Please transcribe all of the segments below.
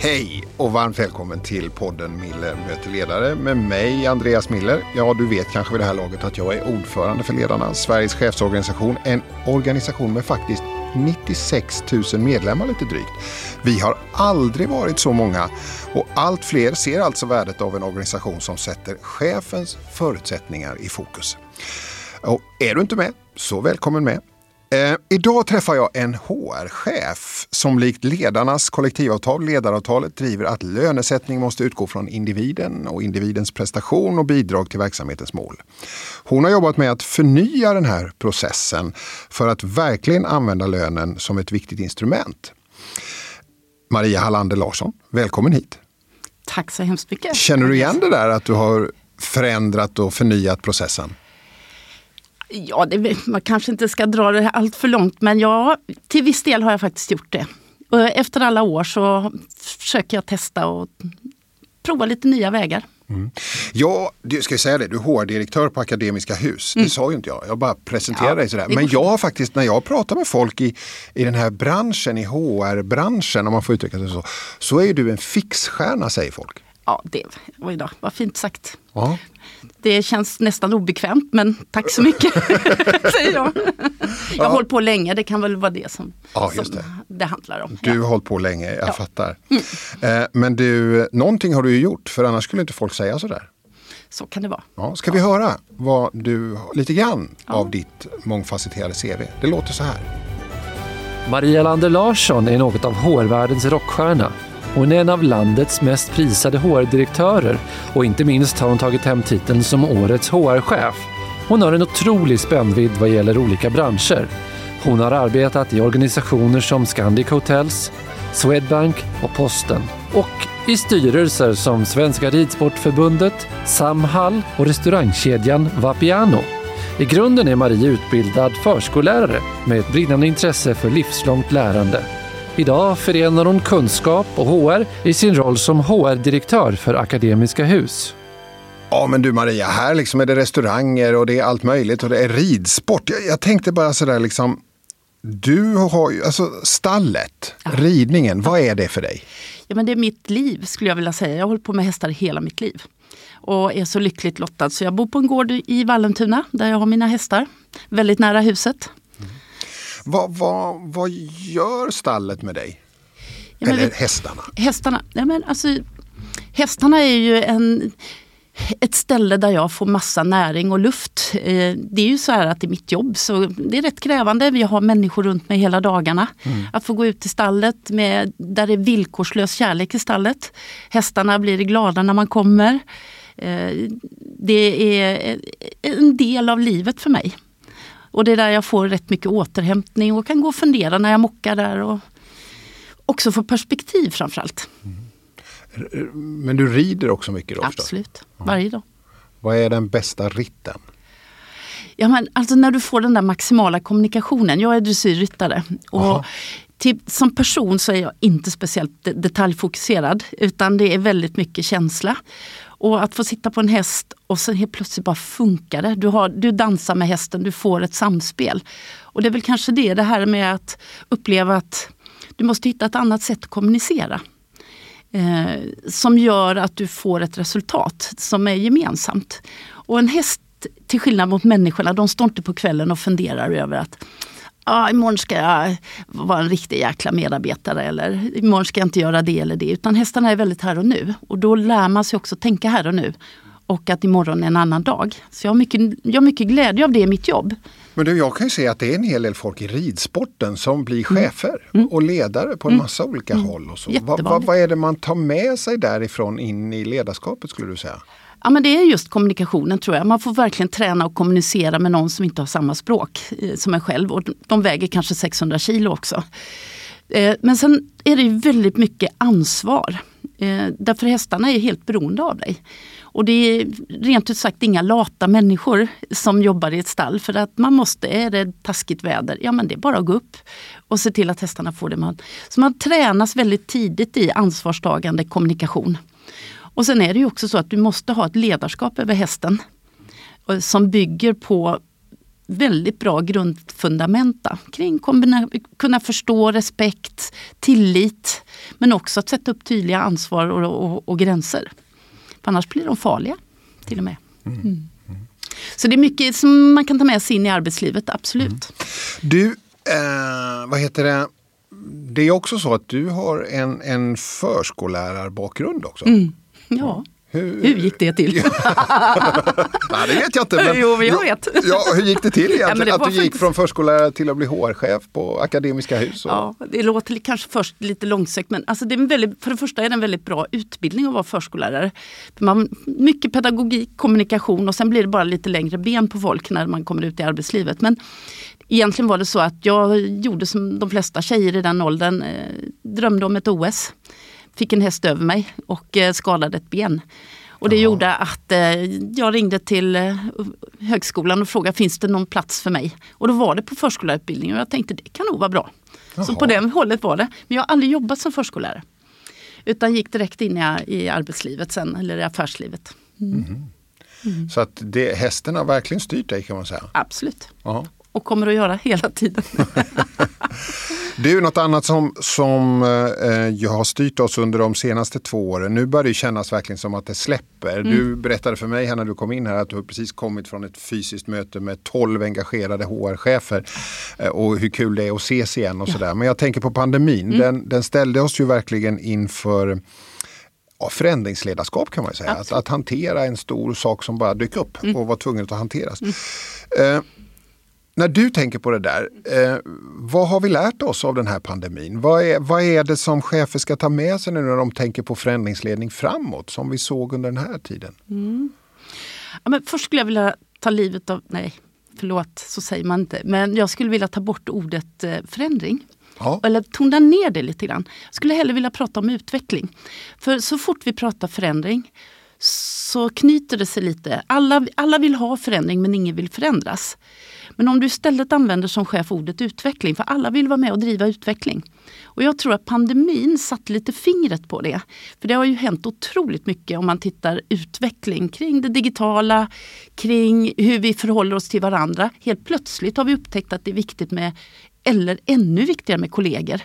Hej och varmt välkommen till podden Miller möter ledare med mig Andreas Miller. Ja, du vet kanske vid det här laget att jag är ordförande för Ledarna, Sveriges chefsorganisation. En organisation med faktiskt 96 000 medlemmar lite drygt. Vi har aldrig varit så många och allt fler ser alltså värdet av en organisation som sätter chefens förutsättningar i fokus. Och är du inte med, så välkommen med. Eh, idag träffar jag en HR-chef som likt ledarnas kollektivavtal, ledaravtalet, driver att lönesättning måste utgå från individen och individens prestation och bidrag till verksamhetens mål. Hon har jobbat med att förnya den här processen för att verkligen använda lönen som ett viktigt instrument. Maria Hallander Larsson, välkommen hit. Tack så hemskt mycket. Känner du igen det där att du har förändrat och förnyat processen? Ja, det, man kanske inte ska dra det allt för långt men ja, till viss del har jag faktiskt gjort det. Efter alla år så försöker jag testa och prova lite nya vägar. Mm. Ja, du ska säga det, du är HR-direktör på Akademiska Hus. Mm. Det sa ju inte jag, jag bara presenterar ja, dig sådär. Men jag har faktiskt, när jag pratar med folk i, i den här branschen, i HR-branschen om man får uttrycka sig så, så är ju du en fixstjärna säger folk. Ja, det, oj då, vad fint sagt. Ja. Det känns nästan obekvämt men tack så mycket, säger jag. Jag har ja. hållit på länge, det kan väl vara det som, ja, som det. det. handlar om. Du har hållit på länge, jag ja. fattar. Mm. Eh, men du, någonting har du ju gjort för annars skulle inte folk säga sådär. Så kan det vara. Ja, ska vi höra vad du, lite grann av ditt mångfacetterade CV? Det låter så här. Maria Lander Larsson är något av HR-världens rockstjärna hon är en av landets mest prisade HR-direktörer och inte minst har hon tagit hem titeln som Årets HR-chef. Hon har en otrolig spännvidd vad gäller olika branscher. Hon har arbetat i organisationer som Scandic Hotels, Swedbank och Posten och i styrelser som Svenska Ridsportförbundet, Samhall och restaurangkedjan Vapiano. I grunden är Marie utbildad förskollärare med ett brinnande intresse för livslångt lärande. Idag förenar hon kunskap och HR i sin roll som HR-direktör för Akademiska Hus. Ja men du Maria, här liksom är det restauranger och det är allt möjligt och det är ridsport. Jag, jag tänkte bara sådär liksom, du har ju, alltså stallet, ja. ridningen, vad är det för dig? Ja men det är mitt liv skulle jag vilja säga. Jag har hållit på med hästar hela mitt liv. Och är så lyckligt lottad så jag bor på en gård i Vallentuna där jag har mina hästar. Väldigt nära huset. Vad, vad, vad gör stallet med dig? Ja, Eller hästarna? Hästarna, ja, men alltså, hästarna är ju en, ett ställe där jag får massa näring och luft. Eh, det är ju så här att det är mitt jobb så det är rätt krävande. Vi har människor runt mig hela dagarna. Mm. Att få gå ut till stallet med, där det är villkorslös kärlek i stallet. Hästarna blir glada när man kommer. Eh, det är en del av livet för mig. Och det är där jag får rätt mycket återhämtning och kan gå och fundera när jag mockar där. Och också få perspektiv framförallt. Mm. Men du rider också mycket då? Absolut, varje dag. Vad är den bästa ritten? Ja, men alltså när du får den där maximala kommunikationen. Jag är dressyrryttare. Och till, som person så är jag inte speciellt detaljfokuserad utan det är väldigt mycket känsla. Och att få sitta på en häst och sen helt plötsligt bara funkar det. Du, har, du dansar med hästen, du får ett samspel. Och det är väl kanske det, det här med att uppleva att du måste hitta ett annat sätt att kommunicera. Eh, som gör att du får ett resultat som är gemensamt. Och en häst, till skillnad mot människorna, de står inte på kvällen och funderar över att ah, imorgon ska jag vara en riktig jäkla medarbetare eller imorgon ska jag inte göra det eller det. Utan hästarna är väldigt här och nu. Och då lär man sig också tänka här och nu. Och att imorgon är en annan dag. Så jag har mycket, jag har mycket glädje av det i mitt jobb. Men du, jag kan ju se att det är en hel del folk i ridsporten som blir mm. chefer mm. och ledare på en mm. massa olika mm. håll. Och så. Vad, vad, vad är det man tar med sig därifrån in i ledarskapet skulle du säga? Ja, men det är just kommunikationen tror jag. Man får verkligen träna och kommunicera med någon som inte har samma språk eh, som en själv. Och de väger kanske 600 kilo också. Eh, men sen är det väldigt mycket ansvar. Eh, därför hästarna är helt beroende av dig. Och det är rent ut sagt inga lata människor som jobbar i ett stall. För att man måste, är det taskigt väder, ja men det är bara att gå upp och se till att hästarna får det man... Så man tränas väldigt tidigt i ansvarstagande kommunikation. Och sen är det ju också så att du måste ha ett ledarskap över hästen. Som bygger på väldigt bra grundfundamenta kring kunna förstå respekt, tillit men också att sätta upp tydliga ansvar och, och, och gränser. För annars blir de farliga till och med. Mm. Mm. Så det är mycket som man kan ta med sig in i arbetslivet, absolut. Mm. Du, eh, vad heter det? Det är också så att du har en, en förskollärarbakgrund också. Ja. Hur, hur gick det till? Nej, det vet jag inte. Men, jo, jag vet. Ja, hur gick det till egentligen? Ja, att du gick faktiskt... från förskollärare till att bli HR-chef på Akademiska Hus? Och... Ja, det låter kanske först lite långsökt men alltså det är väldigt, för det första är det en väldigt bra utbildning att vara förskollärare. Man, mycket pedagogik, kommunikation och sen blir det bara lite längre ben på folk när man kommer ut i arbetslivet. Men egentligen var det så att jag gjorde som de flesta tjejer i den åldern, eh, drömde om ett OS fick en häst över mig och eh, skadade ett ben. Och det Jaha. gjorde att eh, jag ringde till eh, högskolan och frågade finns det någon plats för mig? Och då var det på förskollärarutbildningen och jag tänkte det kan nog vara bra. Jaha. Så på det hållet var det. Men jag har aldrig jobbat som förskollärare. Utan gick direkt in i, i arbetslivet sen, eller i affärslivet. Mm. Mm. Mm. Så att det, hästen har verkligen styrt dig kan man säga? Absolut. Jaha. Och kommer att göra hela tiden. Du, något annat som, som eh, har styrt oss under de senaste två åren. Nu börjar det kännas verkligen som att det släpper. Mm. Du berättade för mig här när du kom in här att du har precis kommit från ett fysiskt möte med 12 engagerade HR-chefer. Eh, och hur kul det är att ses igen och ja. sådär. Men jag tänker på pandemin. Mm. Den, den ställde oss ju verkligen inför ja, förändringsledarskap kan man säga. Att, att, hantera en stor sak som bara dök upp mm. och var tvungen att hanteras. Mm. Eh, när du tänker på det där, eh, vad har vi lärt oss av den här pandemin? Vad är, vad är det som chefer ska ta med sig nu när de tänker på förändringsledning framåt som vi såg under den här tiden? Mm. Ja, men först skulle jag vilja ta livet av, nej förlåt så säger man inte, men jag skulle vilja ta bort ordet eh, förändring. Ja. Eller tona ner det lite grann. Jag skulle hellre vilja prata om utveckling. För så fort vi pratar förändring så knyter det sig lite. Alla, alla vill ha förändring men ingen vill förändras. Men om du istället använder som chef ordet utveckling, för alla vill vara med och driva utveckling. Och jag tror att pandemin satte lite fingret på det. För det har ju hänt otroligt mycket om man tittar utveckling kring det digitala, kring hur vi förhåller oss till varandra. Helt plötsligt har vi upptäckt att det är viktigt med eller ännu viktigare med kollegor.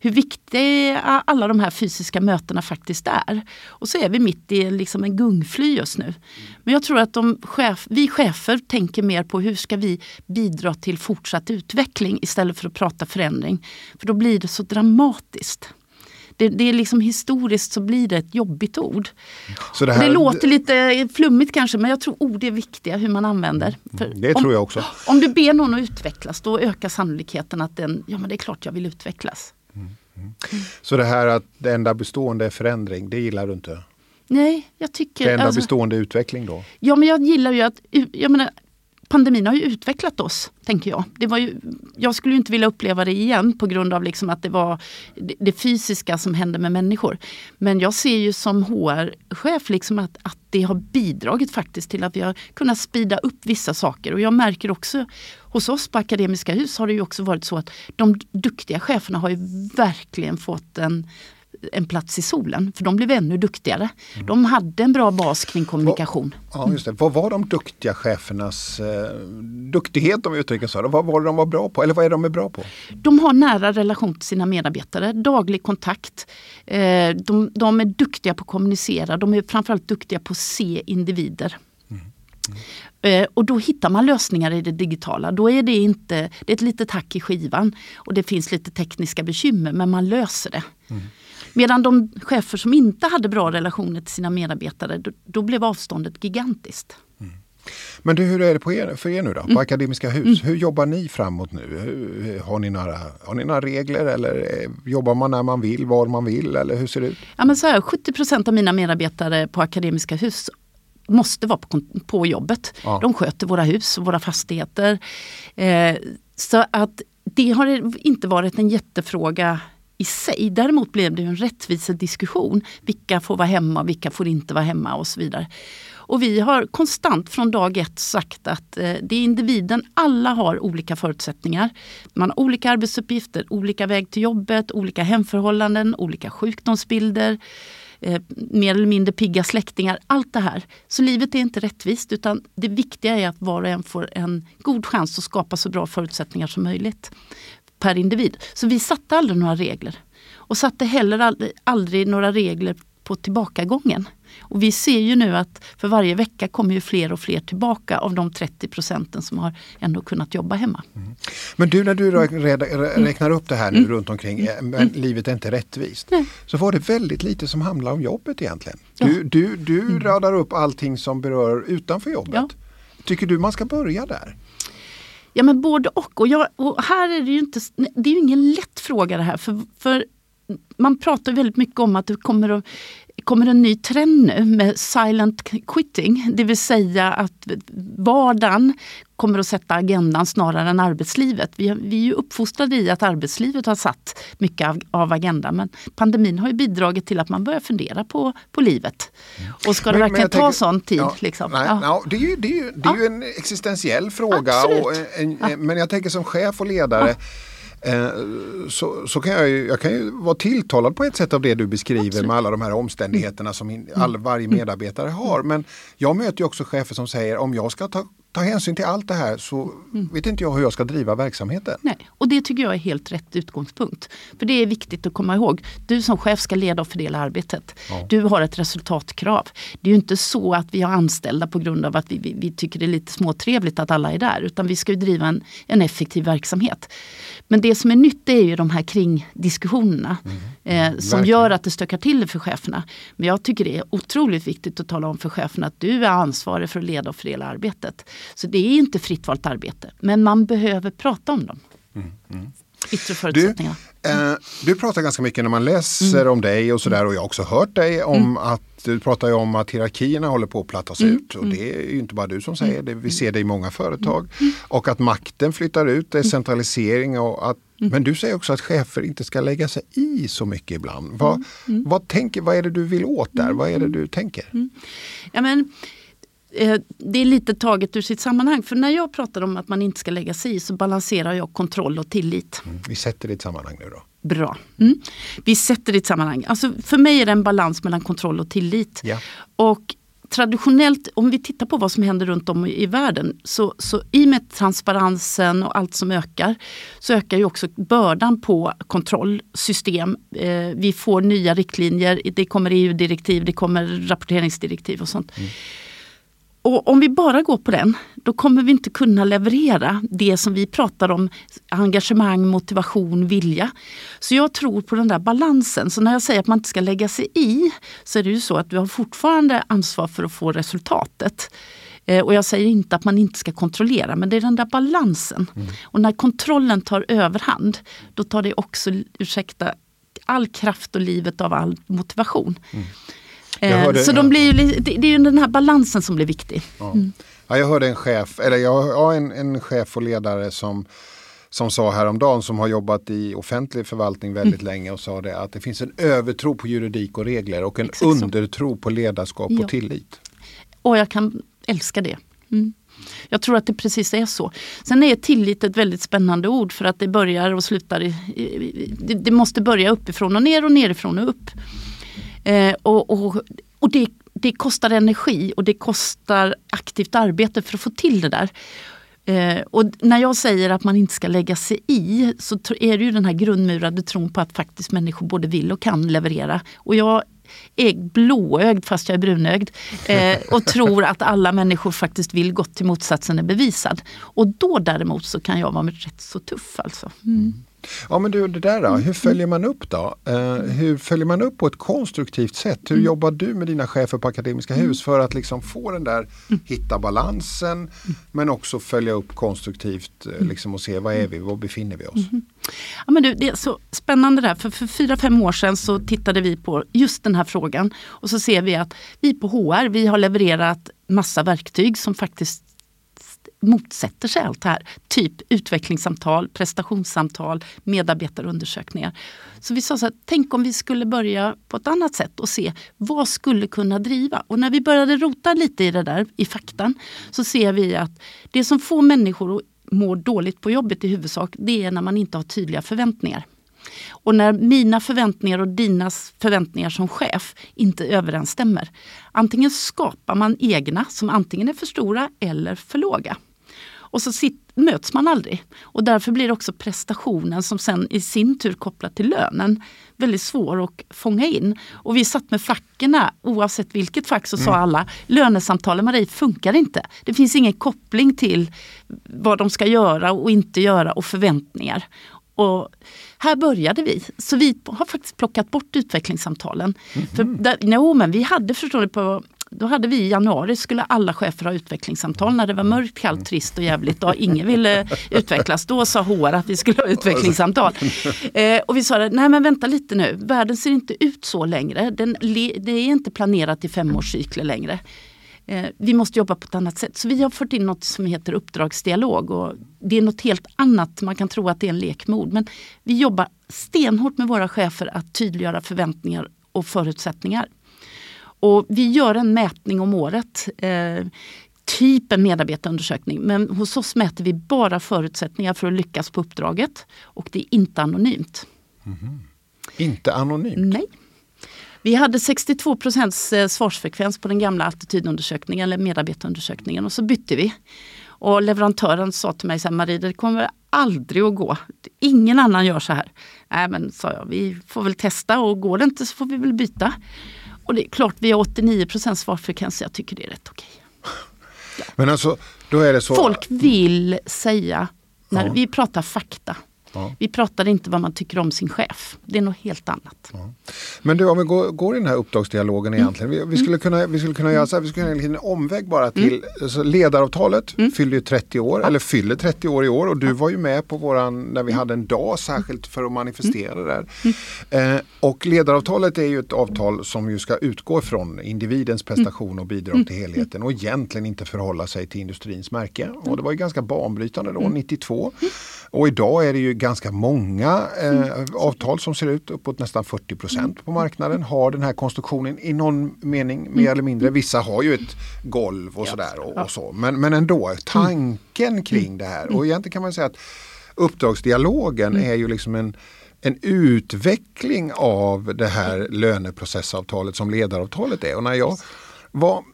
Hur viktiga alla de här fysiska mötena faktiskt är. Och så är vi mitt i liksom en gungfly just nu. Men jag tror att de chef, vi chefer tänker mer på hur ska vi bidra till fortsatt utveckling istället för att prata förändring. För då blir det så dramatiskt. Det, det, är liksom historiskt så blir det ett jobbigt ord. Så det, här, det låter lite flummigt kanske men jag tror ord är viktiga hur man använder. För det tror jag också. Om du ber någon att utvecklas då ökar sannolikheten att den, ja men det är klart jag vill utvecklas. Mm. Mm. Så det här att det enda bestående är förändring, det gillar du inte? Nej, jag tycker... Det enda alltså, bestående utveckling då? Ja men jag gillar ju att, jag menar, pandemin har ju utvecklat oss, tänker jag. Det var ju, jag skulle inte vilja uppleva det igen på grund av liksom att det var det, det fysiska som hände med människor. Men jag ser ju som HR-chef liksom att, att det har bidragit faktiskt till att vi har kunnat spida upp vissa saker. Och jag märker också hos oss på Akademiska Hus har det ju också varit så att de duktiga cheferna har ju verkligen fått en en plats i solen. För de blev ännu duktigare. Mm. De hade en bra bas kring kommunikation. Ja, just det. Vad var de duktiga chefernas eh, duktighet om vi uttrycker så? Vad var det de var bra på? Eller vad är de bra på? De har nära relation till sina medarbetare, daglig kontakt. Eh, de, de, är duktiga på att kommunicera. De är framförallt duktiga på att se individer. Mm. Mm. Eh, och då hittar man lösningar i det digitala. Då är det inte, det är ett litet hack i skivan och det finns lite tekniska bekymmer men man löser det. Mm. Medan de chefer som inte hade bra relationer till sina medarbetare, då, då blev avståndet gigantiskt. Mm. Men du, hur är det på er, för er nu då, på mm. Akademiska Hus? Mm. Hur jobbar ni framåt nu? Hur, har, ni några, har ni några regler eller eh, jobbar man när man vill, var man vill eller hur ser det ut? Ja, men så här, 70% av mina medarbetare på Akademiska Hus måste vara på, på jobbet. Ja. De sköter våra hus och våra fastigheter. Eh, så att det har inte varit en jättefråga i sig. Däremot blev det en rättvisediskussion. Vilka får vara hemma, vilka får inte vara hemma och så vidare. Och vi har konstant från dag ett sagt att eh, det är individen, alla har olika förutsättningar. Man har olika arbetsuppgifter, olika väg till jobbet, olika hemförhållanden, olika sjukdomsbilder. eh, mer eller mindre pigga släktingar. Allt det här. Så livet är inte rättvist utan det viktiga är att var och en får en god chans att skapa så bra förutsättningar som möjligt per individ. Så vi satte aldrig några regler. Och satte heller aldrig, aldrig några regler på tillbakagången. Och vi ser ju nu att för varje vecka kommer ju fler och fler tillbaka av de 30 procenten som har ändå kunnat jobba hemma. Mm. Men du när du räknar upp det här nu mm. runt omkring, eh, men mm. livet är inte rättvist. Nej. Så var det väldigt lite som handlar om jobbet egentligen. Du, ja. du, du mm. radar upp allting som berör utanför jobbet. Ja. Tycker du man ska börja där? Ja men både och. Och, jag, och här är det ju inte, det är ju ingen lätt fråga det här. För, för man pratar väldigt mycket om att det kommer att kommer en ny trend nu med silent quitting. Det vill säga att vardagen kommer att sätta agendan snarare än arbetslivet. Vi, vi är ju uppfostrade i att arbetslivet har satt mycket av, av agendan men pandemin har ju bidragit till att man börjar fundera på, på livet. Och ska det men, verkligen men ta sån tid? Ja, liksom? nej, ja. No, det är ju, det är ju, det är ju en existentiell fråga. Och en, men jag tänker som chef och ledare så, så kan jag, ju, jag kan ju vara tilltalad på ett sätt av det du beskriver Absolut. med alla de här omständigheterna som all, varje medarbetare har. Men jag möter ju också chefer som säger om jag ska ta ta hänsyn till allt det här så mm. vet inte jag hur jag ska driva verksamheten. Nej, och det tycker jag är helt rätt utgångspunkt. För det är viktigt att komma ihåg. Du som chef ska leda och fördela arbetet. Ja. Du har ett resultatkrav. Det är ju inte så att vi har anställda på grund av att vi, vi, vi tycker det är lite småtrevligt att alla är där. Utan vi ska ju driva en, en effektiv verksamhet. Men det som är nytt är ju de här kringdiskussionerna. Mm. Eh, som Verkligen. gör att det stökar till det för cheferna. Men jag tycker det är otroligt viktigt att tala om för cheferna att du är ansvarig för att leda och fördela arbetet. Så det är inte fritt valt arbete. Men man behöver prata om dem. Mm. Mm. Yttre förutsättningar. Du, eh, du pratar ganska mycket när man läser mm. om dig och sådär och jag har också hört dig om mm. att du pratar ju om att hierarkierna håller på att plattas mm. ut och mm. det är ju inte bara du som säger det. Vi ser det i många företag. Och att makten flyttar ut, decentralisering och att Mm. Men du säger också att chefer inte ska lägga sig i så mycket ibland. Vad, mm. mm. vad, tänker, vad är det du vill åt där? Vad är det du tänker? Ja, men, eh, det är lite taget ur sitt sammanhang. För när jag pratar om att man inte ska lägga sig i så balanserar jag kontroll och tillit. Mm. Vi sätter det i ett sammanhang nu då. Bra. Mm. Vi sätter det i ett sammanhang. Alltså, för mig är det en balans mellan kontroll och tillit. Ja. Och traditionellt, om vi tittar på vad som händer runt om i världen, så, så i och med transparensen och allt som ökar, så ökar ju också bördan på kontrollsystem. Eh, vi får nya riktlinjer, det kommer EU-direktiv, det kommer rapporteringsdirektiv och sånt. Mm. Och om vi bara går på den, då kommer vi inte kunna leverera det som vi pratar om, engagemang, motivation, vilja. Så jag tror på den där balansen. Så när jag säger att man inte ska lägga sig i, så är det ju så att du har fortfarande ansvar för att få resultatet. Eh, och jag säger inte att man inte ska kontrollera, men det är den där balansen. Mm. Och när kontrollen tar överhand, då tar det också, ursäkta, all kraft och livet av all motivation. Mm. Eh, hörde, så de blir ju, det, är ju den här balansen som blir viktig. Ja. Mm. Ja, jag hörde en chef, eller jag har en, en chef och ledare som som sa häromdagen som har jobbat i offentlig förvaltning väldigt mm. länge och sa det att det finns en övertro på juridik och regler och en Exakt undertro på ledarskap ja. och tillit. Och jag kan älska det. Mm. Jag tror att det precis är så. Sen är tillit ett väldigt spännande ord för att det börjar och slutar i, i det, det måste börja uppifrån och ner och nerifrån och upp. Eh, och, och, och det, det kostar energi och det kostar aktivt arbete för att få till det där. Eh, och när jag säger att man inte ska lägga sig i så är det ju den här grundmurade tron på att faktiskt människor både vill och kan leverera. Och jag är blåögd fast jag är brunögd eh, och tror att alla människor faktiskt vill gott till motsatsen är bevisad. Och då däremot så kan jag vara rätt så tuff alltså. Mm. Ja men du, det där då, hur följer man upp då? Uh, hur följer man upp på ett konstruktivt sätt? Hur mm. jobbar du med dina chefer på Akademiska mm. Hus för att liksom få den där, mm. hitta balansen men också följa upp konstruktivt uh, liksom och se var är vi, var befinner vi oss? Mm. Ja, men du, det är så spännande där, för, för fyra, fem år sedan så tittade vi på just den här frågan och så ser vi att vi på HR, vi har levererat massa verktyg som faktiskt motsätter sig allt det här. Typ utvecklingssamtal, prestationssamtal, medarbetarundersökningar. Så vi sa så här, tänk om vi skulle börja på ett annat sätt och se vad skulle kunna driva. Och när vi började rota lite i det där, i faktan, så ser vi att det som får människor att må dåligt på jobbet i huvudsak, det är när man inte har tydliga förväntningar. Och när mina förväntningar och dina förväntningar som chef inte överensstämmer, antingen skapar man egna som antingen är för stora eller för låga. Och så sit, möts man aldrig. Och därför blir också prestationen som sen i sin tur kopplat till lönen väldigt svår att fånga in. Och vi satt med fackorna, oavsett vilket fack så mm. sa alla lönesamtalen dig funkar inte. Det finns ingen koppling till vad de ska göra och inte göra och förväntningar. Och här började vi. Så vi har faktiskt plockat bort utvecklingssamtalen. Mm -hmm. För där, no, men vi hade, förstår du, på då hade vi i januari skulle alla chefer ha utvecklingssamtal när det var mörkt, kallt, trist och jävligt och ingen ville utvecklas. Då sa HR att vi skulle ha utvecklingssamtal. Eh, och vi sa, nej men vänta lite nu, världen ser inte ut så längre. Den, det är inte planerat i femårscykler längre. Eh, vi måste jobba på ett annat sätt. Så vi har fört in något som heter uppdragsdialog. Och det är något helt annat, man kan tro att det är en lek med ord. Men vi jobbar stenhårt med våra chefer att tydliggöra förväntningar och förutsättningar. Och vi gör en mätning om året. Eh, typ en medarbetarundersökning. Men hos oss mäter vi bara förutsättningar för att lyckas på uppdraget. Och det är inte anonymt. Mm. Inte anonymt? Nej. Vi hade 62 procents eh, svarsfrekvens på den gamla attitydundersökningen eller medarbetarundersökningen och så bytte vi. Och leverantören sa till mig, så här, Marie det kommer aldrig att gå. Ingen annan gör så här. Nej men sa jag, vi får väl testa och går det inte så får vi väl byta. Och det är klart, vi har 89 procents svarsfrekvens, jag tycker det är rätt okej. Ja. Men alltså, då är det så... Folk vill säga, när ja. vi pratar fakta, Ja. Vi pratar inte vad man tycker om sin chef. Det är något helt annat. Ja. Men du, om vi går, går i den här uppdragsdialogen mm. egentligen. Vi, vi, skulle kunna, vi skulle kunna göra så här, vi skulle kunna göra en omväg bara till mm. alltså, ledaravtalet. Mm. Fyller 30 år, ja. eller fyller 30 år i år och du var ju med på våran, när vi mm. hade en dag särskilt för att manifestera det där. Mm. Eh, och ledaravtalet är ju ett avtal som ju ska utgå från individens prestation och bidrag till helheten och egentligen inte förhålla sig till industrins märke. Och det var ju ganska banbrytande då, 92. Och idag är det ju ganska många eh, avtal som ser ut, uppåt nästan 40 procent på marknaden har den här konstruktionen i någon mening mer eller mindre. Vissa har ju ett golv och sådär och, och så. Men, men ändå, tanken kring det här. Och egentligen kan man säga att uppdragsdialogen är ju liksom en en utveckling av det här löneprocessavtalet som ledaravtalet är. Och när jag, vad,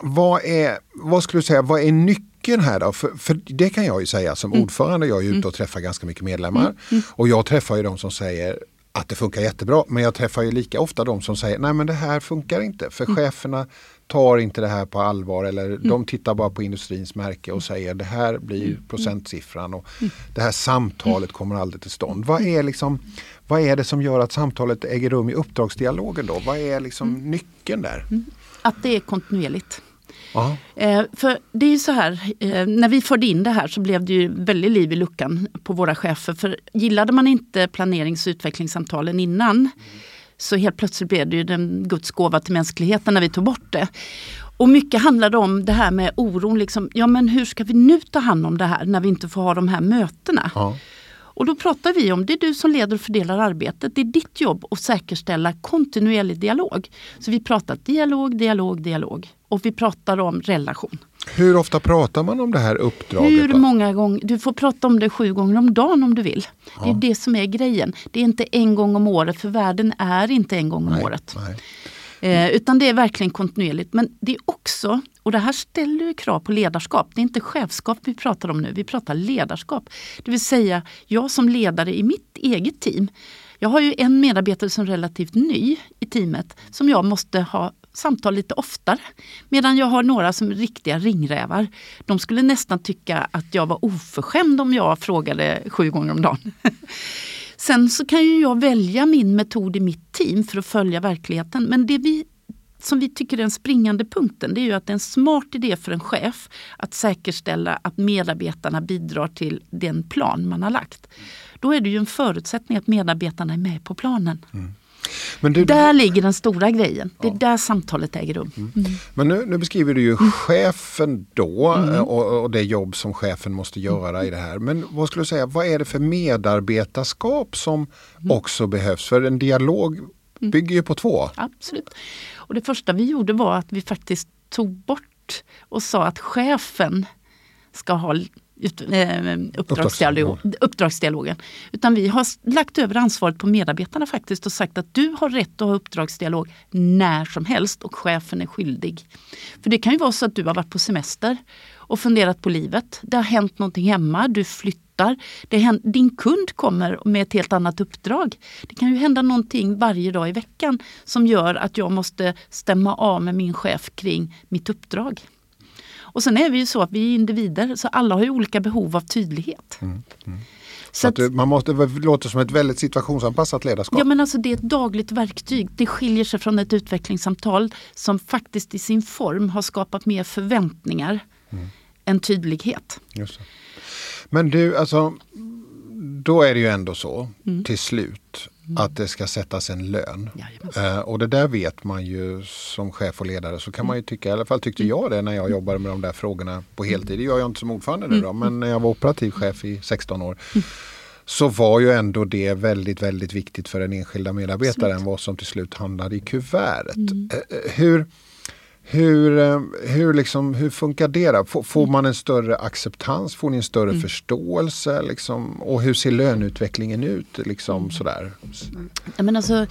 vad, är, vad skulle du säga, vad är nyckeln nyckeln här då? För, för, det kan jag ju säga som mm. ordförande, jag är ute mm. och träffar ganska mycket medlemmar. Mm. mm. Och jag träffar ju de som säger att det funkar jättebra. Men jag träffar ju lika ofta de som säger nej men det här funkar inte. För mm. cheferna tar inte det här på allvar eller mm. de tittar bara på industrins märke och säger det här blir procentsiffran och det här samtalet kommer aldrig till stånd. Vad är, liksom, vad är det som gör att samtalet äger rum i uppdragsdialogen då? Vad är liksom nyckeln där? Att det är kontinuerligt. Eh, för det är så här, eh, när vi förde in det här så blev det ju väldigt liv i luckan på våra chefer. För gillade man inte planerings och utvecklingssamtalen innan så helt plötsligt blev det ju den Guds gåva till mänskligheten när vi tog bort det. Och mycket handlade om det här med oron, liksom, ja men hur ska vi nu ta hand om det här när vi inte får ha de här mötena? Ja. Och då pratar vi om, det är du som leder och fördelar arbetet. Det är ditt jobb att säkerställa kontinuerlig dialog. Så vi pratar dialog, dialog, dialog. Och vi pratar om relation. Hur ofta pratar man om det här uppdraget? Hur många gånger? Du får prata om det sju gånger om dagen om du vill. Ja. Det är det som är grejen. Det är inte en gång om året, för världen är inte en gång om nej, året. Nej. Eh, utan det är verkligen kontinuerligt. Men det är också, och det här ställer ju krav på ledarskap. Det är inte chefskap vi pratar om nu, vi pratar ledarskap. Det vill säga, jag som ledare i mitt eget team jag har ju en medarbetare som är relativt ny i teamet som jag måste ha samtal lite oftare. Medan jag har några som är riktiga ringrävar. De skulle nästan tycka att jag var oförskämd om jag frågade sju gånger om dagen. Sen så kan ju jag välja min metod i mitt team för att följa verkligheten. Men det vi som vi tycker är den springande punkten det är ju att det är en smart idé för en chef att säkerställa att medarbetarna bidrar till den plan man har lagt. Då är det ju en förutsättning att medarbetarna är med på planen. Mm. Du, där ligger den stora grejen. Det är där samtalet äger rum. Mm. Mm. Men nu, nu, beskriver du ju mm. chefen då mm. eh, och, och, det jobb som chefen måste göra i det här. Men vad skulle du säga, vad är det för medarbetarskap som mm. också behövs? För en dialog bygger ju på två. Absolut. Och det första vi gjorde var att vi faktiskt tog bort och sa att chefen ska ha ut, eh, uppdragsdialog, uppdragsdialogen. Utan vi har lagt över ansvaret på medarbetarna faktiskt och sagt att du har rätt att ha uppdragsdialog när som helst och chefen är skyldig. För det kan ju vara så att du har varit på semester och funderat på livet. Det har hänt någonting hemma, du flyttar. Händer, din kund kommer med ett helt annat uppdrag. Det kan ju hända någonting varje dag i veckan som gör att jag måste stämma av med min chef kring mitt uppdrag. Och sen är vi ju så att vi är individer så alla har ju olika behov av tydlighet. Mm, mm. Så att, man måste, det låter som ett väldigt situationsanpassat ledarskap. Ja men alltså det är ett dagligt verktyg. Det skiljer sig från ett utvecklingssamtal som faktiskt i sin form har skapat mer förväntningar mm. än tydlighet. Men du, alltså då är det ju ändå så mm. till slut Mm. att det ska sättas en lön. Eh, och det där vet man ju som chef och ledare så kan man ju tycka, i alla fall tyckte jag det när jag jobbade med de där frågorna på mm. heltid. Det gör jag inte som ordförande nu då, men när jag var operativ chef i 16 år mm. så var ju ändå det väldigt, väldigt viktigt för den enskilda medarbetaren vad som till slut hamnade i kuvertet. Mm. Eh, eh, hur, hur, eh, hur, liksom, hur funkar det? Då? Får, får man en större acceptans? Får ni en större mm. förståelse? Liksom? Och hur ser löneutvecklingen ut? Liksom, mm. sådär? Ja, men alltså,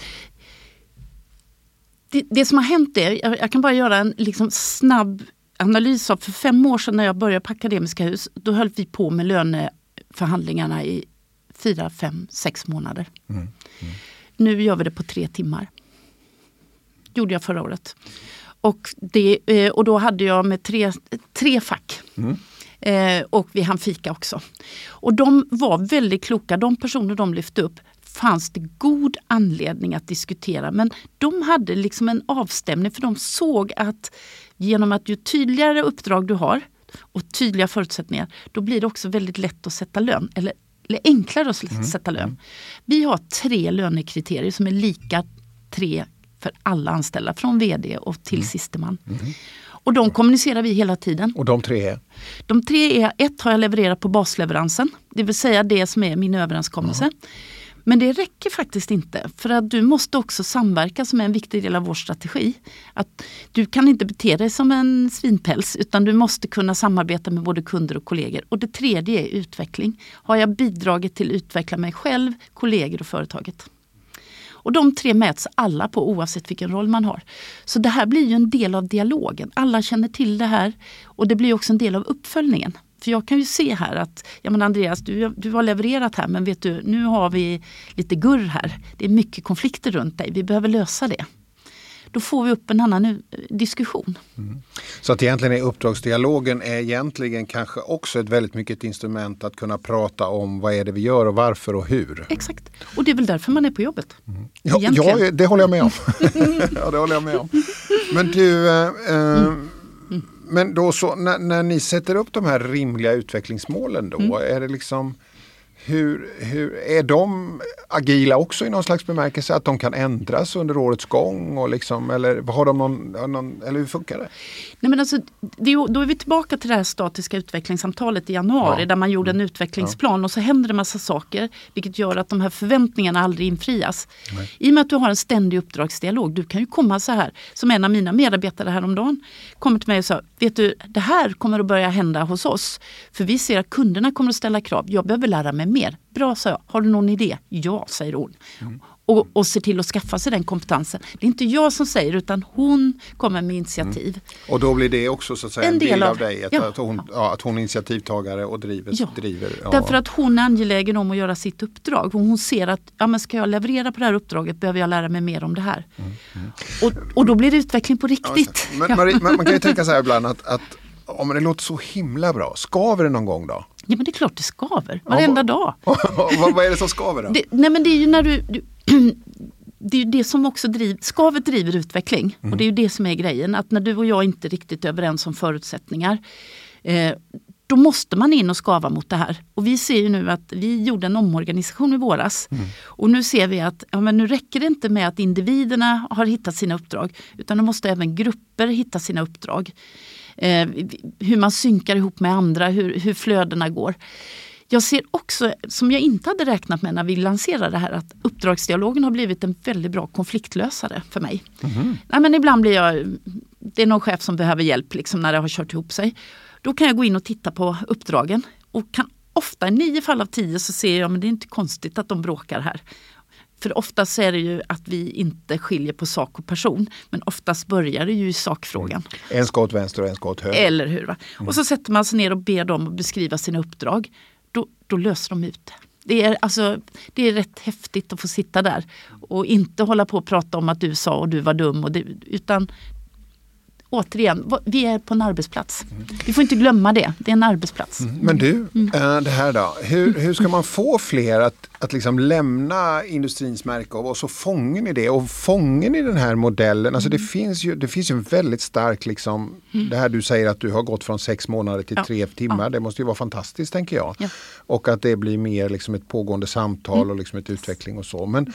det, det, som har hänt är, jag, jag kan bara göra en liksom, snabb analys av, för fem år sedan när jag började på Akademiska Hus, då höll vi på med löneförhandlingarna i fyra, fem, sex månader. Mm. Mm. Nu gör vi det på tre timmar. gjorde jag förra året. Och, det, eh, och då hade jag med tre, tre fack. Mm. Eh, och vi hann fika också. Och de var väldigt kloka, de personer de lyfte upp fanns det god anledning att diskutera. Men de hade liksom en avstämning för de såg att genom att ju tydligare uppdrag du har och tydliga förutsättningar, då blir det också väldigt lätt att sätta lön. Eller, eller enklare att mm. sätta lön. Mm. Vi har tre lönekriterier som är lika tre för alla anställda, från VD och till mm. sisteman. Mm. Och de kommunicerar vi hela tiden. Och de tre är? De tre är, ett har jag levererat på basleveransen, det vill säga det som är min överenskommelse. Mm. Men det räcker faktiskt inte för att du måste också samverka som är en viktig del av vår strategi. Att du kan inte bete dig som en svinpäls utan du måste kunna samarbeta med både kunder och kollegor. Och det tredje är utveckling. Har jag bidragit till att utveckla mig själv, kollegor och företaget? Och de tre mäts alla på oavsett vilken roll man har. Så det här blir ju en del av dialogen. Alla känner till det här och det blir också en del av uppföljningen. För jag kan ju se här att, ja men Andreas du, du har levererat här men vet du nu har vi lite gurr här. Det är mycket konflikter runt dig, vi behöver lösa det då får vi upp en annan eh, diskussion. Mm. Så att egentligen är uppdragsdialogen är egentligen kanske också ett väldigt mycket instrument att kunna prata om vad är det vi gör och varför och hur. Exakt, och det är väl därför man är på jobbet. Mm. Ja, ja, det håller jag med om. ja, det håller jag med om. Men du, eh, eh, mm. men då så, när, när, ni sätter upp de här rimliga utvecklingsmålen då, mm. är det liksom hur, hur, är de agila också i någon slags bemärkelse? Att de kan ändras under årets gång? Och liksom, eller, har de någon, någon, eller hur funkar det? Nej, men alltså, det är, då är vi tillbaka till det här statiska utvecklingssamtalet i januari ja. där man gjorde en mm. utvecklingsplan ja. och så händer det massa saker vilket gör att de här förväntningarna aldrig infrias. Nej. I och med att du har en ständig uppdragsdialog, du kan ju komma så här som en av mina medarbetare häromdagen kommer till mig och sa, vet du det här kommer att börja hända hos oss. För vi ser att kunderna kommer att ställa krav, jag behöver lära mig mer. Bra, sa jag. Har du någon idé? Ja, säger hon. Mm. Och, och ser till att skaffa sig den kompetensen. Det är inte jag som säger utan hon kommer med initiativ. Mm. Och då blir det också så att säga, en, del, av, av dig, att, ja. att, hon, ja, att hon är initiativtagare och driver. Ja. driver ja. Därför att hon är angelägen om att göra sitt uppdrag. Hon ser att ja, men ska jag leverera på det här uppdraget behöver jag lära mig mer om det här. Mm. Mm. Och, och då blir det utveckling på riktigt. Men, Marie, man, man kan ju tänka så här ibland att, att om det låter så himla bra, skaver det någon gång då? Ja men det är klart det skaver, varenda dag. vad, vad är det som skaver då? Det, nej men det är ju när du, du det är ju det som också driver, skavet driver utveckling. Mm. Och det är ju det som är grejen, att när du och jag inte är riktigt överens om förutsättningar eh, då måste man in och skava mot det här. Och vi ser ju nu att vi gjorde en omorganisation i våras. Mm. Och nu ser vi att ja, men nu räcker det inte med att individerna har hittat sina uppdrag utan då måste även grupper hitta sina uppdrag eh, hur man synkar ihop med andra, hur, hur flödena går. Jag ser också, som jag inte hade räknat med när vi lanserade det här, att uppdragsdialogen har blivit en väldigt bra konfliktlösare för mig. Mm. Nej, men ibland blir jag, det är någon chef som behöver hjälp liksom, när det har kört ihop sig. Då kan jag gå in och titta på uppdragen och kan ofta, i nio fall av tio så ser jag men det är inte konstigt att de bråkar här. För oftast är det ju att vi inte skiljer på sak och person. Men oftast börjar det ju i sakfrågan. En ska åt vänster och en ska åt höger. Eller hur? Va? Och så sätter man sig ner och ber dem att beskriva sina uppdrag. Då, då löser de ut det. Det är, alltså, det är rätt häftigt att få sitta där och inte hålla på och prata om att du sa och du var dum. Och det, utan återigen, vi är på en arbetsplats. Vi får inte glömma det, det är en arbetsplats. Mm. Men du, mm. Eh, det här då. Hur, hur ska man få fler att, att liksom lämna industrins märke och så fångar ni det och fångar ni den här modellen? Alltså det, mm. finns ju, det finns ju en väldigt stark, liksom, mm. det här du säger att du har gått från sex månader till ja. tre timmar. Ja. Det måste ju vara fantastiskt tänker jag. Ja. Och att det blir mer liksom ett pågående samtal mm. och liksom ett utveckling och så. Men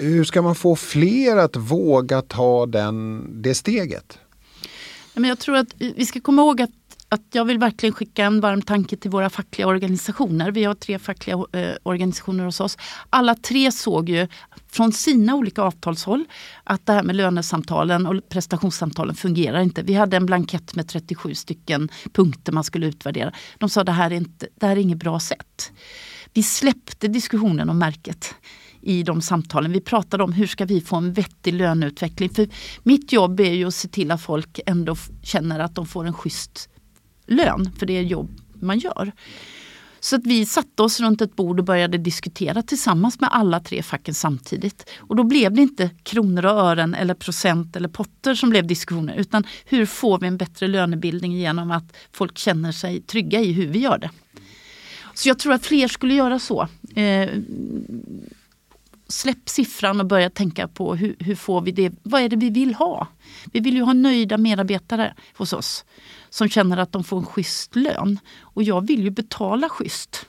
hur ska man få fler att våga ta den, det steget? Men jag tror att vi ska komma ihåg att, att jag vill verkligen skicka en varm tanke till våra fackliga organisationer. Vi har tre fackliga eh, organisationer hos oss. Alla tre såg ju från sina olika avtalshåll att det här med lönesamtalen och prestationssamtalen fungerar inte. Vi hade en blankett med 37 stycken punkter man skulle utvärdera. De sa det här är, inte, det här är inget bra sätt. Vi släppte diskussionen om märket i de samtalen. Vi pratade om hur ska vi få en vettig löneutveckling. För mitt jobb är ju att se till att folk ändå känner att de får en schysst lön för det jobb man gör. Så att vi satte oss runt ett bord och började diskutera tillsammans med alla tre facken samtidigt. Och då blev det inte kronor och ören eller procent eller potter som blev diskussioner utan hur får vi en bättre lönebildning genom att folk känner sig trygga i hur vi gör det. Så jag tror att fler skulle göra så. Eh, släpp siffran och börja tänka på hur, hur, får vi det, vad är det vi vill ha? Vi vill ju ha nöjda medarbetare hos oss som känner att de får en schysst lön. Och jag vill ju betala schysst.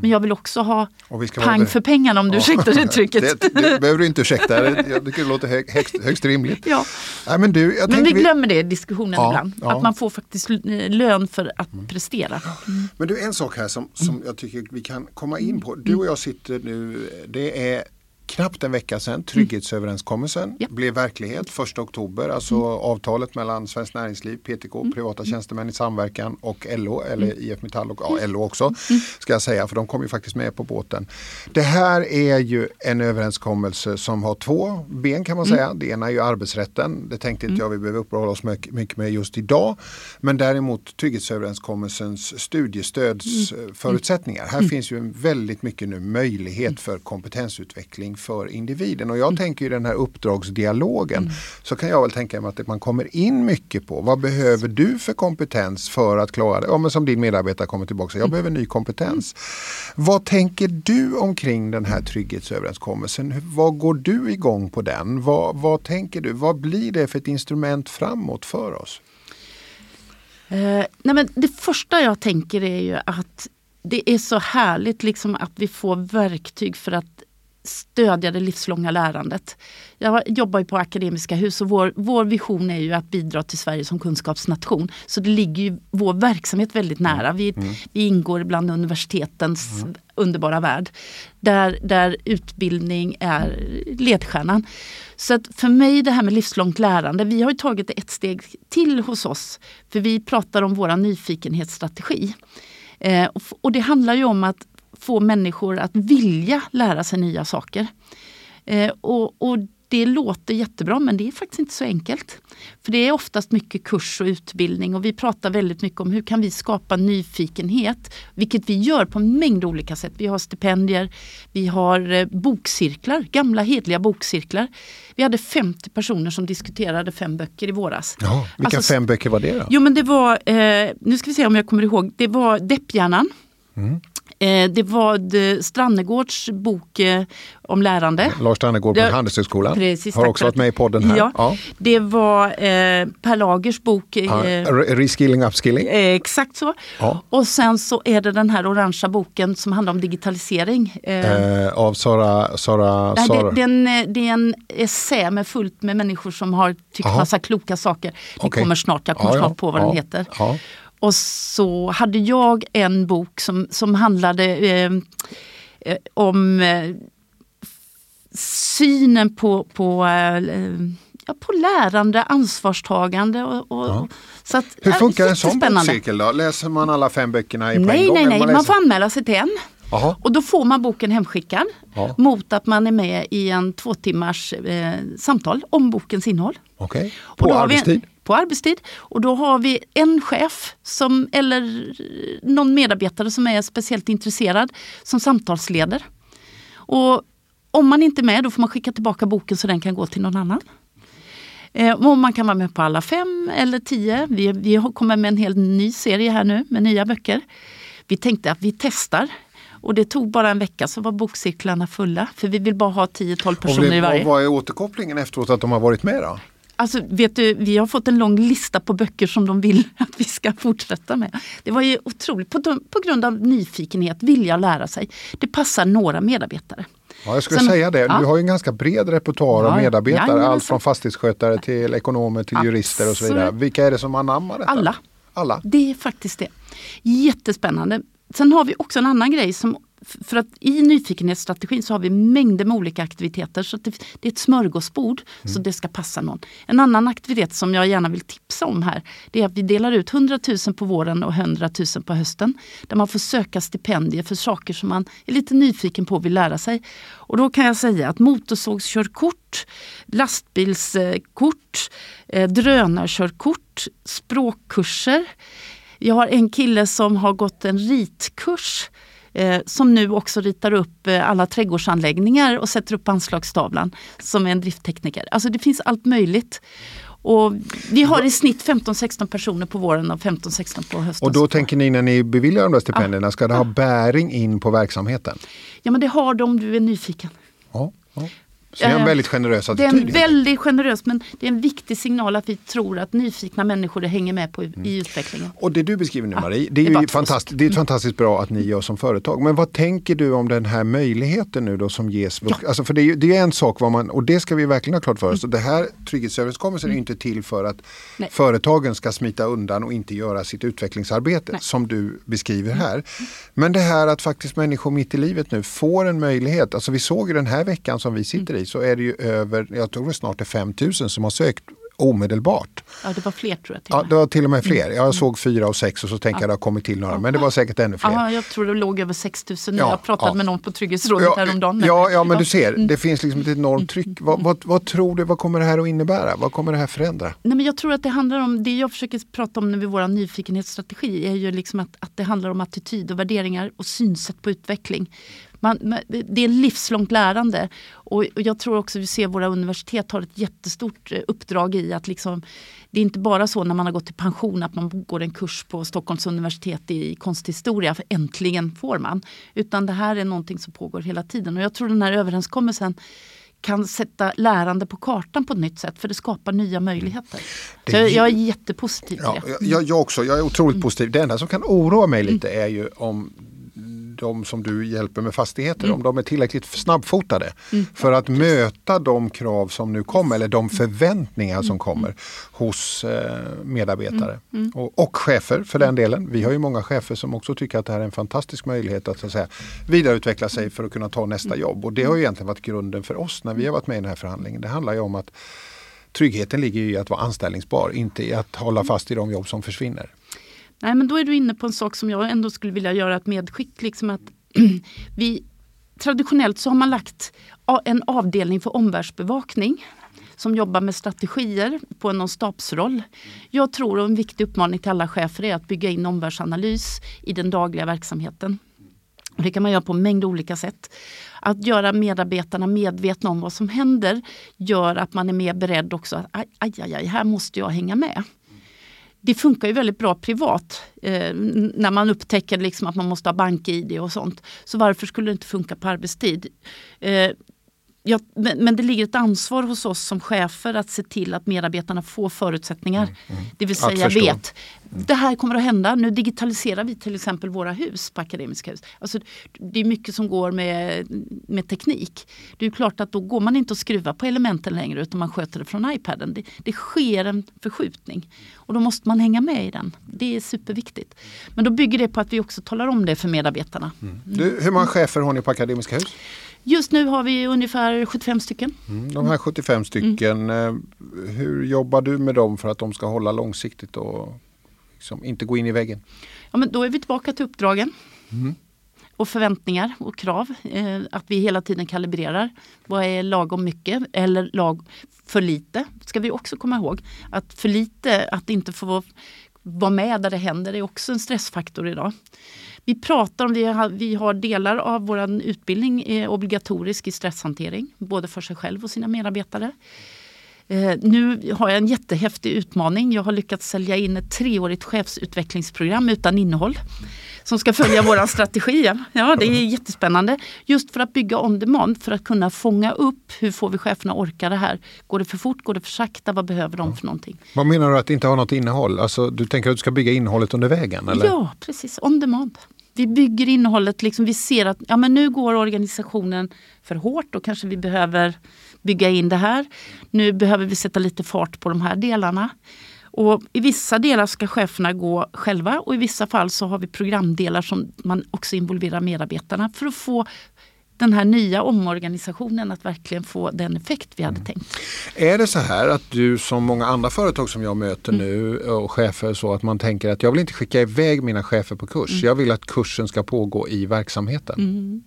Men jag vill också ha pang för pengarna om du ja. ursäktar uttrycket. Det, det, behöver du inte ursäkta, jag tycker det låter högst, högst rimligt. Ja. Nej, men du, men vi glömmer det i diskussionen ja, ibland, ja. att man får faktiskt lön för att mm. prestera. Mm. Men du, en sak här som, som jag tycker vi kan komma in på. Du och jag sitter nu, det är knappt en vecka sedan trygghetsöverenskommelsen mm. ja. blev verklighet 1 oktober. Alltså mm. avtalet mellan Svenskt Näringsliv, PTK, mm. privata mm. tjänstemän i samverkan och LO eller mm. IF Metall och ja, LO också mm. ska jag säga för de kom ju faktiskt med på båten. Det här är ju en överenskommelse som har två ben kan man säga. Det ena är ju arbetsrätten. Det tänkte inte jag vi behöver uppehålla oss mycket med just idag. Men däremot trygghetsöverenskommelsens studiestödsförutsättningar. Här finns ju väldigt mycket nu möjlighet för kompetensutveckling för individen. Och jag mm. tänker i den här uppdragsdialogen mm. så kan jag väl tänka mig att man kommer in mycket på vad behöver du för kompetens för att klara det? Ja, men som din medarbetare kommer tillbaka och säger jag mm. behöver ny kompetens. Mm. Vad tänker du omkring den här trygghetsöverenskommelsen? Vad går du igång på den? Vad, vad tänker du? Vad blir det för ett instrument framåt för oss? Uh, nej men det första jag tänker är ju att det är så härligt liksom att vi får verktyg för att stödja det livslånga lärandet. Jag jobbar ju på Akademiska hus och vår, vår vision är ju att bidra till Sverige som kunskapsnation. Så det ligger ju vår verksamhet väldigt nära. Vi, mm. vi ingår bland universitetens mm. underbara värld. Där, där utbildning är ledstjärnan. Så att för mig det här med livslångt lärande, vi har tagit ett steg till hos oss. För vi pratar om vår nyfikenhetsstrategi. Eh, och, och det handlar ju om att få människor att vilja lära sig nya saker. Eh, och, och, det låter jättebra men det är faktiskt inte så enkelt. För det är oftast mycket kurs och utbildning och vi pratar väldigt mycket om hur kan vi skapa nyfikenhet. Vilket vi gör på en mängd olika sätt. Vi har stipendier, vi har eh, bokcirklar, gamla hedliga bokcirklar. Vi hade 50 personer som diskuterade fem böcker i våras. Ja, vilka alltså, fem böcker var det då? Jo men det var, eh, nu ska vi se om jag kommer ihåg, det var Depphjärnan. Mm. Eh, det var Strannegårds bok eh, om lärande. Lars Strannegård på Handelshögskolan Precis, har också varit med i podden här. Ja. ja. Det var eh, Per Lagers bok. Ja, Reskilling Upskilling. exakt så. Ja. Och sen så är det den här orangea boken som handlar om digitalisering. av Sara... Sara, Nej, Sara. Det, det, det, är en essä med fullt med människor som har tyckt Aha. massa kloka saker. Det okay. kommer snart, jag kommer snart på vad den heter. Och så hade jag en bok som, som handlade eh, eh om eh, synen på, på, eh, ja, på lärande, ansvarstagande och, och ja. Så att, Hur funkar en sån bokcirkel då? Läser man alla fem böckerna i på en Nej, gång? nej, nej. man Man får anmäla sig till en. Jaha. Och då får man boken hemskickad Ja. mot att man är med i en två timmars eh, samtal om bokens innehåll. Och På då har vi arbetstid? En, på arbetstid. Och då har vi en chef som, eller någon medarbetare som är speciellt intresserad som samtalsleder. Och om man inte är med då får man skicka tillbaka boken så den kan gå till någon annan. Eh, och man kan vara med på alla fem eller tio. Vi, vi kommer med en helt ny serie här nu med nya böcker. Vi tänkte att vi testar. Och det tog bara en vecka så var bokcirklarna fulla. För vi vill bara ha 10-12 Och personer i det, varje. och vad är återkopplingen efteråt att de har varit med då? Alltså, vet du, vi har fått en lång lista på böcker som de vill att vi ska fortsätta med. Det var ju otroligt, på, på grund av nyfikenhet, vilja lära sig. Det passar några medarbetare. Ja, jag skulle Sen- säga det. ja. Du har ju en ganska bred repertoar av Ja, medarbetare. jajamensan. Allt från fastighetsskötare till ekonomer till jurister och så vidare. Absolut. Vilka är det som anammar detta? Alla. Alla? Det är faktiskt det. Jättespännande. Sen har vi också en annan grej som för att i nyfikenhetsstrategin så har vi mängder med olika aktiviteter. så det, det är ett smörgåsbord så det ska passa någon. En annan aktivitet som jag gärna vill tipsa om här det är att vi delar ut 100 000 på våren och 100 000 på hösten. Där man får söka stipendier för saker som man är lite nyfiken på och vill lära sig. Och då kan jag säga att motorsågskörkort, lastbilskort, eh, drönarkörkort, språkkurser. Jag har en kille som har gått en ritkurs eh, som nu också ritar upp eh, alla trädgårdsanläggningar och sätter upp anslagstavlan som är en drifttekniker. Alltså det finns allt möjligt. Och vi har i snitt 15-16 personer på våren och 15-16 på hösten. Och då tänker ni när ni beviljar de där stipendierna, ska det ha bäring in på verksamheten? Ja men det har du om du är nyfiken. Ja. ja. Så det är en väldigt generös Det är attityd. en väldigt generös men det är en viktig signal att vi tror att nyfikna människor hänger med på i, i utvecklingen. Och det du beskriver nu Ja, Marie, det det är, är bara ju två fantastiskt, det är fantastiskt bra att ni gör som företag. Men vad tänker du om den här möjligheten nu då som ges? Alltså för det är, ju, det är en sak vad man, och det ska vi verkligen ha klart för oss. Det här trygghetsöverenskommelsen är ju inte till för att Nej. företagen ska smita undan och inte göra sitt utvecklingsarbete som du beskriver här. Men det här att faktiskt människor mitt i livet nu får en möjlighet. Alltså vi såg ju den här veckan som vi sitter i så är det ju över, jag tror det snart är 5000 som har sökt omedelbart. Ja det var fler tror jag. Till Ja, det var till och med fler. Jag såg fyra och sex och så tänker jag det har kommit till några. Men det var säkert ännu fler. Ja, jag tror det låg över 6000 nu. Ja, jag pratade ja. med någon på Trygghetsrådet Ja, häromdagen. ja, ja, men du ser, Mm. det finns liksom ett enormt tryck. Vad, vad, vad tror du, vad kommer det här att innebära? Vad kommer det här förändra? Nej, men jag tror att det handlar om, det jag försöker prata om nu vid vår nyfikenhetsstrategi är ju liksom att, att det handlar om attityd och värderingar och synsätt på utveckling. Man, det är livslångt lärande och, och jag tror också vi ser våra universitet har ett jättestort eh, uppdrag i att liksom, det är inte bara så när man har gått i pension att man går en kurs på Stockholms universitet i konsthistoria, för äntligen får man. Utan det här är någonting som pågår hela tiden och jag tror den här överenskommelsen kan sätta lärande på kartan på ett nytt sätt för det skapar nya möjligheter. Det Så jag, jag är jättepositiv till Ja, det. jag, jag, också, jag är otroligt positiv. Det enda som kan oroa mig lite är ju om de som du hjälper med fastigheter, om de är tillräckligt snabbfotade för att möta de krav som nu kommer eller de förväntningar som kommer hos eh, medarbetare. Och, och chefer för den delen. Vi har ju många chefer som också tycker att det här är en fantastisk möjlighet att, så att säga, vidareutveckla sig för att kunna ta nästa jobb. Och det har ju egentligen varit grunden för oss när vi har varit med i den här förhandlingen. Det handlar ju om att tryggheten ligger i att vara anställningsbar, inte i att hålla fast i de jobb som försvinner. Nej, men då är du inne på en sak som jag ändå skulle vilja göra ett medskick. Liksom att vi, traditionellt så har man lagt en avdelning för omvärldsbevakning som jobbar med strategier på någon stabsroll. Jag tror att en viktig uppmaning till alla chefer är att bygga in omvärldsanalys i den dagliga verksamheten. Det kan man göra på en mängd olika sätt. Att göra medarbetarna medvetna om vad som händer gör att man är mer beredd också att aj, aj, aj här måste jag hänga med. Det funkar ju väldigt bra privat eh, när man upptäcker liksom att man måste ha bank-id och sånt. Så varför skulle det inte funka på arbetstid? Eh, ja, men, men det ligger ett ansvar hos oss som chefer att se till att medarbetarna får förutsättningar. Det vill Mm, Att säga förstå. vet, det här kommer att hända. Nu digitaliserar vi till exempel våra hus på Akademiska hus. Alltså, det är mycket som går med, med teknik. Det är klart att då går man inte och skruvar på elementen längre utan man sköter det från iPaden. Det, det sker en förskjutning och då måste man hänga med i den. Det är superviktigt. Men då bygger det på att vi också talar om det för medarbetarna. Du, hur många chefer har ni på Akademiska hus? Just nu har vi ungefär 75 stycken. Mm, de här 75 stycken, mm. hur jobbar du med dem för att de ska hålla långsiktigt och liksom inte gå in i väggen? Ja, men då är vi tillbaka till uppdragen. Mm. Och förväntningar och krav. Eh, att vi hela tiden kalibrerar. Vad är lagom mycket eller lag för lite? Ska vi också komma ihåg. Att för lite, att inte få vara med där det händer är också en stressfaktor idag. Vi pratar om, vi har, vi har delar av vår utbildning är obligatorisk i stresshantering, både för sig själv och sina medarbetare. Eh, nu har jag en jättehäftig utmaning. Jag har lyckats sälja in ett treårigt chefsutvecklingsprogram utan innehåll som ska följa vår strategi. Ja, det är jättespännande. Just för att bygga on demand, för att kunna fånga upp hur får vi cheferna orka det här. Går det för fort, går det för sakta, vad behöver de för någonting? Vad menar du att det inte har något innehåll? Alltså, du tänker att du ska bygga innehållet under vägen? Eller? Ja, precis. On demand. Vi bygger innehållet, liksom, vi ser att ja, men nu går organisationen för hårt och kanske vi behöver bygga in det här. Nu behöver vi sätta lite fart på de här delarna. Och I vissa delar ska cheferna gå själva och i vissa fall så har vi programdelar som man också involverar medarbetarna för att få den här nya omorganisationen att verkligen få den effekt vi hade mm. tänkt. Är det så här att du som många andra företag som jag möter mm. nu och chefer så att man tänker att jag vill inte skicka iväg mina chefer på kurs. Mm. Jag vill att kursen ska pågå i verksamheten. Mm.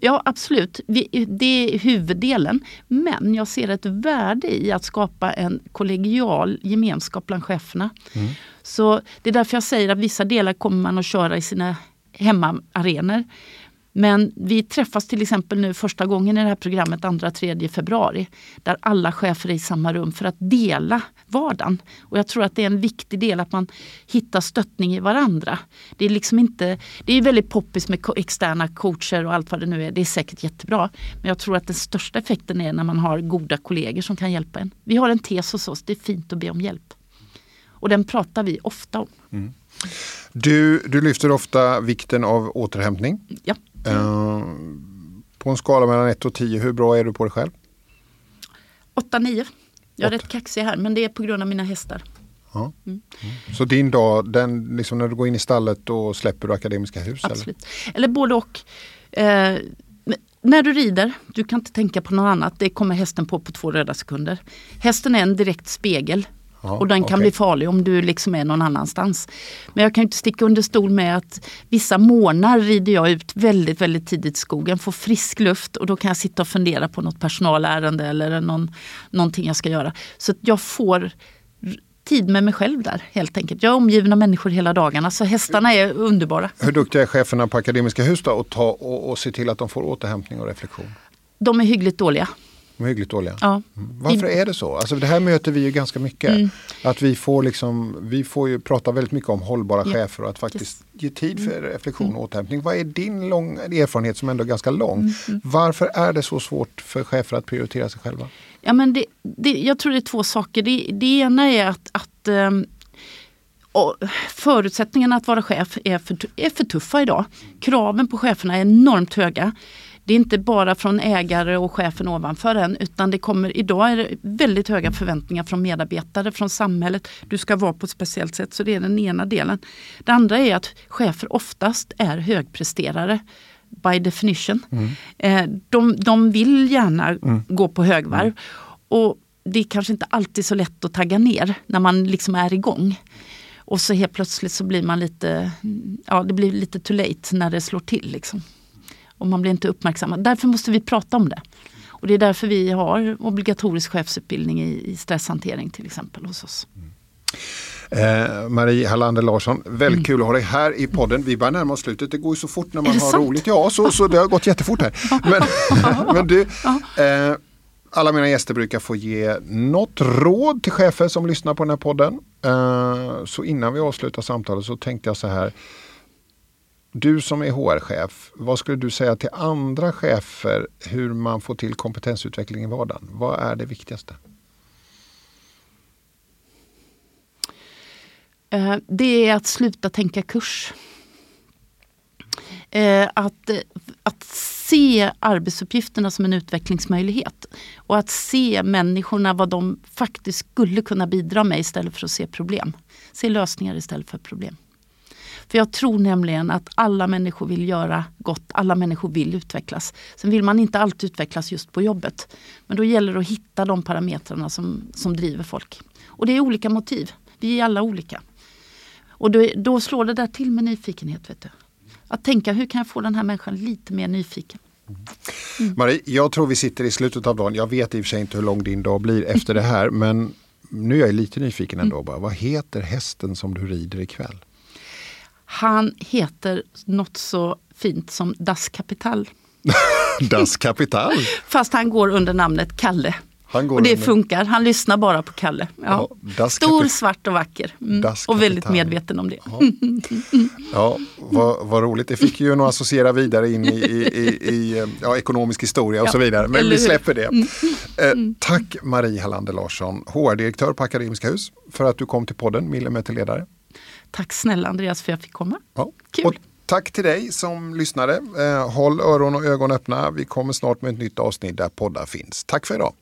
Ja absolut, det är huvuddelen. Men jag ser ett värde i att skapa en kollegial gemenskap bland cheferna. Mm. Så Det är därför jag säger att vissa delar kommer man att köra i sina hemmaarenor. Men vi träffas till exempel nu första gången i det här programmet 2-3 februari. Där alla chefer är i samma rum för att dela vardagen. Och jag tror att det är en viktig del att man hittar stöttning i varandra. Det är liksom inte, det är väldigt poppis med externa coacher och allt vad det nu är. Det är säkert jättebra. Men jag tror att den största effekten är när man har goda kollegor som kan hjälpa en. Vi har en tes hos oss, det är fint att be om hjälp. Och den pratar vi ofta om. Mm. Du, du lyfter ofta vikten av återhämtning. Ja. Uh, på en skala mellan 1 och 10, hur bra är du på det själv? 8-9. Jag är rätt kaxig här men det är på grund av mina hästar. Ja. Mm. Mm. Så din dag, den, liksom när du går in i stallet då släpper du Akademiska hus? Absolut. Eller, eller både och. Eh, när du rider, du kan inte tänka på något annat. Det kommer hästen på på två röda sekunder. Hästen är en direkt spegel Ja, och den kan okay. bli farlig om du liksom är någon annanstans. Men jag kan inte sticka under stol med att vissa månader rider jag ut väldigt, väldigt tidigt i skogen, får frisk luft och då kan jag sitta och fundera på något personalärende eller någon, någonting jag ska göra. Så jag får tid med mig själv där helt enkelt. Jag är omgiven av människor hela dagarna så hästarna är underbara. Hur duktiga är cheferna på Akademiska Hus då att ta och, och se till att de får återhämtning och reflektion? De är hyggligt dåliga. De är hyggligt dåliga. Ja. Varför är det så? Alltså det här möter vi ju ganska mycket. Mm. Att vi får, liksom, vi får ju prata väldigt mycket om hållbara yeah. chefer och att faktiskt yes. ge tid för mm. reflektion och mm. återhämtning. Vad är din lång, erfarenhet som ändå är ganska lång? Mm. mm. Varför är det så svårt för chefer att prioritera sig själva? Ja, men det, det, jag tror det är två saker. Det, det ena är att, att um, förutsättningarna att vara chef är för, är för tuffa idag. Kraven på cheferna är enormt höga det är inte bara från ägare och chefen ovanför en utan det kommer, idag är det väldigt höga förväntningar från medarbetare, från samhället. Du ska vara på ett speciellt sätt, så det är den ena delen. Det andra är att chefer oftast är högpresterare by definition. Mm. Eh, de, de vill gärna mm. gå på högvarv. Mm. Och det är kanske inte alltid så lätt att tagga ner när man liksom är igång. Och så helt plötsligt så blir man lite, ja det blir lite too late när det slår till. Liksom och man blir inte uppmärksammad. Därför måste vi prata om det. Och det är därför vi har obligatorisk chefsutbildning i, stresshantering till exempel hos oss. Mm. Eh, Marie Hallander Larsson, väldigt mm. kul att ha dig här i podden. Vi börjar närma oss slutet, det går ju så fort när man har sant? roligt. Ja, så, så det har gått jättefort här. Men, men du, eh, alla mina gäster brukar få ge något råd till chefer som lyssnar på den här podden. Eh, så innan vi avslutar samtalet så tänkte jag så här. Du som är HR-chef, vad skulle du säga till andra chefer hur man får till kompetensutveckling i vardagen? Vad är det viktigaste? Eh, det är att sluta tänka kurs. Eh, att, att se arbetsuppgifterna som en utvecklingsmöjlighet. Och att se människorna vad de faktiskt skulle kunna bidra med istället för att se problem. Se lösningar istället för problem. För jag tror nämligen att alla människor vill göra gott, alla människor vill utvecklas. Sen vill man inte alltid utvecklas just på jobbet. Men då gäller det att hitta de parametrarna som, som driver folk. Och det är olika motiv. Vi är alla olika. Och då, då slår det där till med nyfikenhet. Vet du. Att tänka hur kan jag få den här människan lite mer nyfiken. Mm. Marie, jag tror vi sitter i slutet av dagen. Jag vet i och för sig inte hur lång din dag blir efter det här men nu är jag lite nyfiken ändå. Mm. Bara. Vad heter hästen som du rider ikväll? Han heter något så fint som Das Kapital. das Kapital? Fast han går under namnet Kalle och det funkar, han lyssnar bara på Kalle. Ja. Ja, Stor, svart och vacker. Mm. Och väldigt medveten om det. Ja, ja vad, vad, roligt. Det fick ju nog associera vidare in i, i, i ja, ekonomisk historia och så vidare. Men vi släpper det. Mm. Eh, tack Marie Hallander Larsson, HR-direktör på Akademiska Hus, för att du kom till podden Millimeterledare. Tack snälla Andreas för att jag fick komma. Ja. Kul. Och tack till dig som lyssnade. Eh, håll öron och ögon öppna. Vi kommer snart med ett nytt avsnitt där poddar finns. Tack för idag.